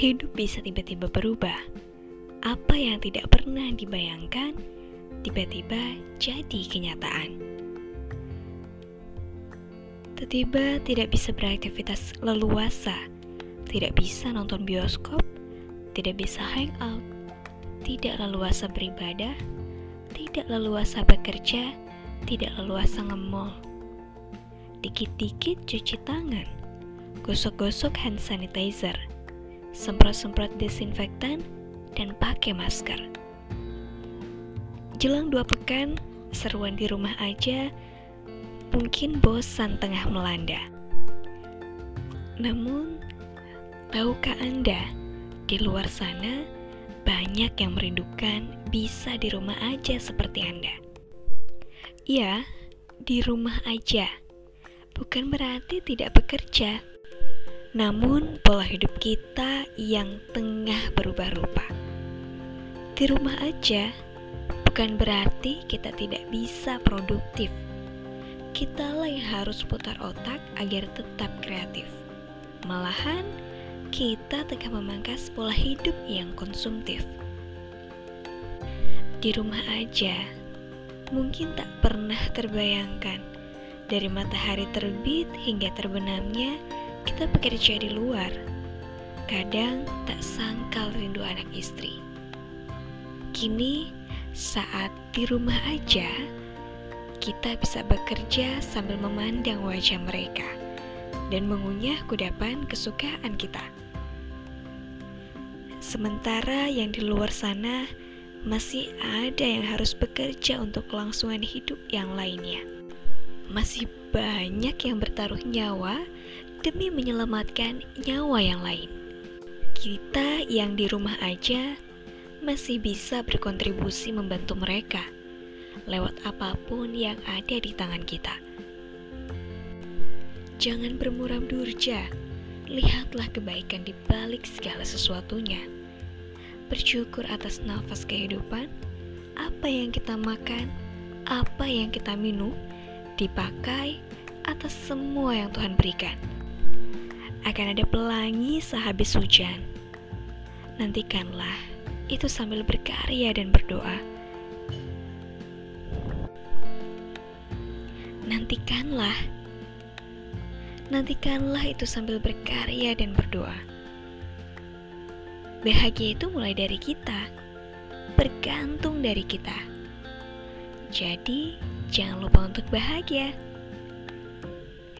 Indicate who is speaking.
Speaker 1: hidup bisa tiba-tiba berubah. Apa yang tidak pernah dibayangkan, tiba-tiba jadi kenyataan. Tiba-tiba tidak bisa beraktivitas leluasa, tidak bisa nonton bioskop, tidak bisa hangout, tidak leluasa beribadah, tidak leluasa bekerja, tidak leluasa ngemol. Dikit-dikit cuci tangan, gosok-gosok hand sanitizer, semprot-semprot desinfektan, dan pakai masker. Jelang dua pekan, seruan di rumah aja mungkin bosan tengah melanda. Namun, tahukah Anda, di luar sana banyak yang merindukan bisa di rumah aja seperti Anda. Ya, di rumah aja. Bukan berarti tidak bekerja, namun pola hidup kita yang tengah berubah rupa. Di rumah aja bukan berarti kita tidak bisa produktif. Kita lah yang harus putar otak agar tetap kreatif. Malahan, kita tengah memangkas pola hidup yang konsumtif. Di rumah aja, mungkin tak pernah terbayangkan dari matahari terbit hingga terbenamnya kita bekerja di luar, kadang tak sangkal rindu anak istri. Kini, saat di rumah aja, kita bisa bekerja sambil memandang wajah mereka dan mengunyah kudapan kesukaan kita. Sementara yang di luar sana masih ada yang harus bekerja untuk kelangsungan hidup yang lainnya. Masih banyak yang bertaruh nyawa demi menyelamatkan nyawa yang lain. Kita yang di rumah aja masih bisa berkontribusi membantu mereka lewat apa pun yang ada di tangan kita. Jangan bermuram durja, lihatlah kebaikan di balik segala sesuatunya. Bersyukur atas nafas kehidupan, apa yang kita makan, apa yang kita minum, dipakai atas semua yang Tuhan berikan akan ada pelangi sehabis hujan. Nantikanlah itu sambil berkarya dan berdoa. Nantikanlah, nantikanlah itu sambil berkarya dan berdoa. Bahagia itu mulai dari kita, bergantung dari kita. Jadi, jangan lupa untuk bahagia.